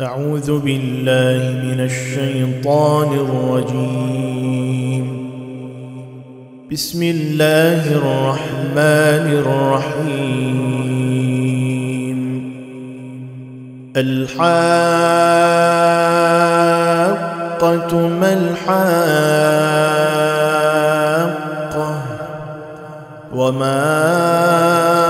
أعوذ بالله من الشيطان الرجيم. بسم الله الرحمن الرحيم. الحاقة ما الحاقة وما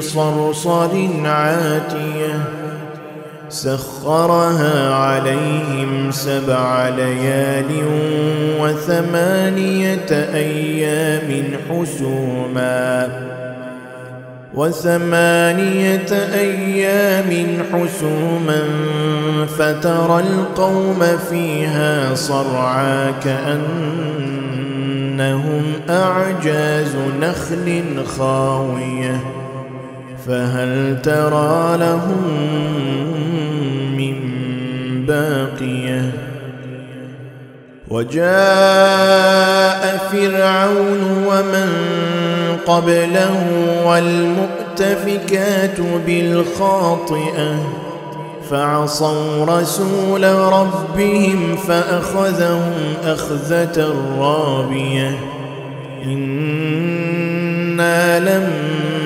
صرصر عاتية سخرها عليهم سبع ليال وثمانية أيام حسوما وثمانية أيام حسوما فترى القوم فيها صرعا كأنهم أعجاز نخل خاوية فهل ترى لهم من باقية؟ وجاء فرعون ومن قبله والمؤتفكات بالخاطئة فعصوا رسول ربهم فأخذهم أخذة رابية. إنا لما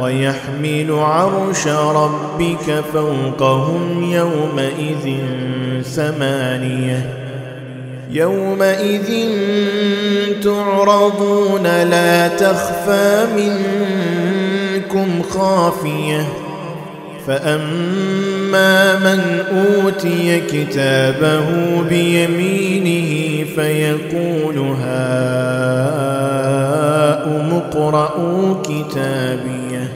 ويحمل عرش ربك فوقهم يومئذ ثمانيه يومئذ تعرضون لا تخفى منكم خافيه فاما من اوتي كتابه بيمينه فيقول هاؤم اقرءوا كتابيه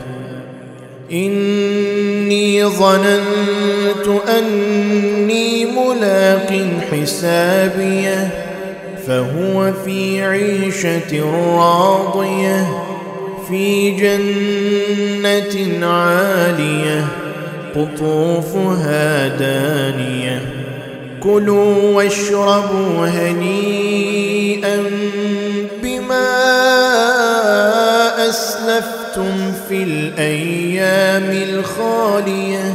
اني ظننت اني ملاق حسابيه فهو في عيشه راضيه في جنة عالية قطوفها دانية. كلوا واشربوا هنيئا بما أسلفتم في الأيام الخالية.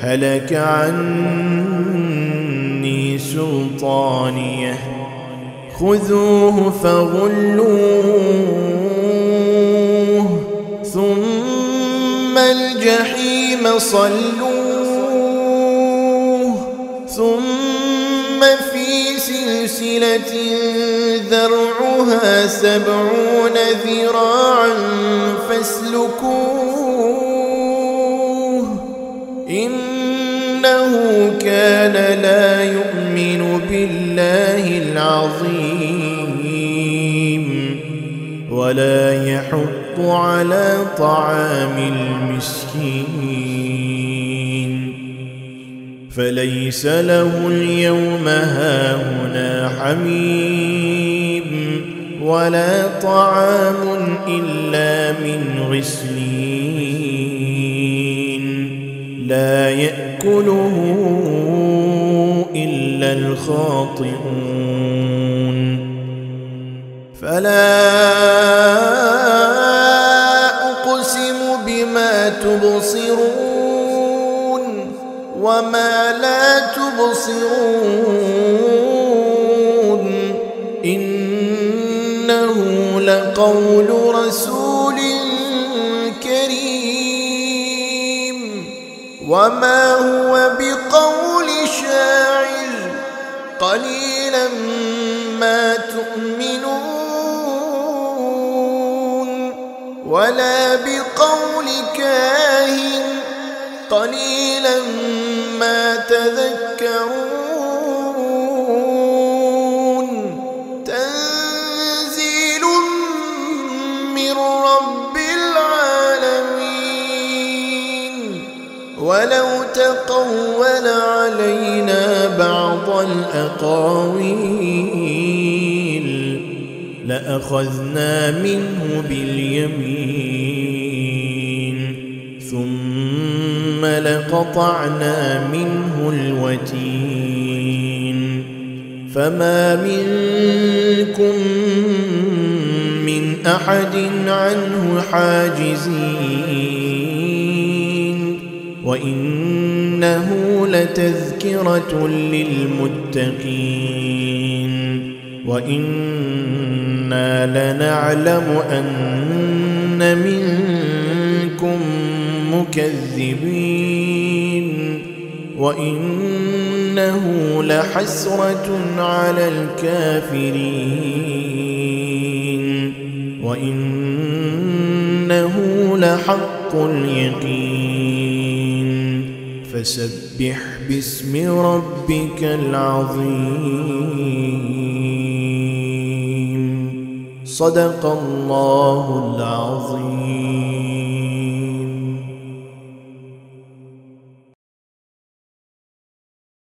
هلك عني سلطانية. خذوه فغلوه ثم الجحيم صلوه ثم في سلسلة ذرعها سبعون ذراعا فاسلكوه. إنه كان لا يؤمن بالله العظيم ولا يحض على طعام المسكين. فليس له اليوم هاهنا حميم ولا طعام إلا من غسلين. لا يأكله إلا الخاطئون. فلا أقسم بما تبصرون وما لا تبصرون. إنه لقول رسول وما هو بقول شاعر قليلا ما تؤمنون ولا بقول كاهن قليلا ما تذكرون تقول علينا بعض الأقاويل لأخذنا منه باليمين ثم لقطعنا منه الوتين. فما منكم من أحد عنه حاجزين. وإنه لتذكرة للمتقين وإنا لنعلم أن منكم مكذبين وإنه لحسرة على الكافرين وإنه لحق اليقين فسبح باسم ربك العظيم. صدق الله العظيم.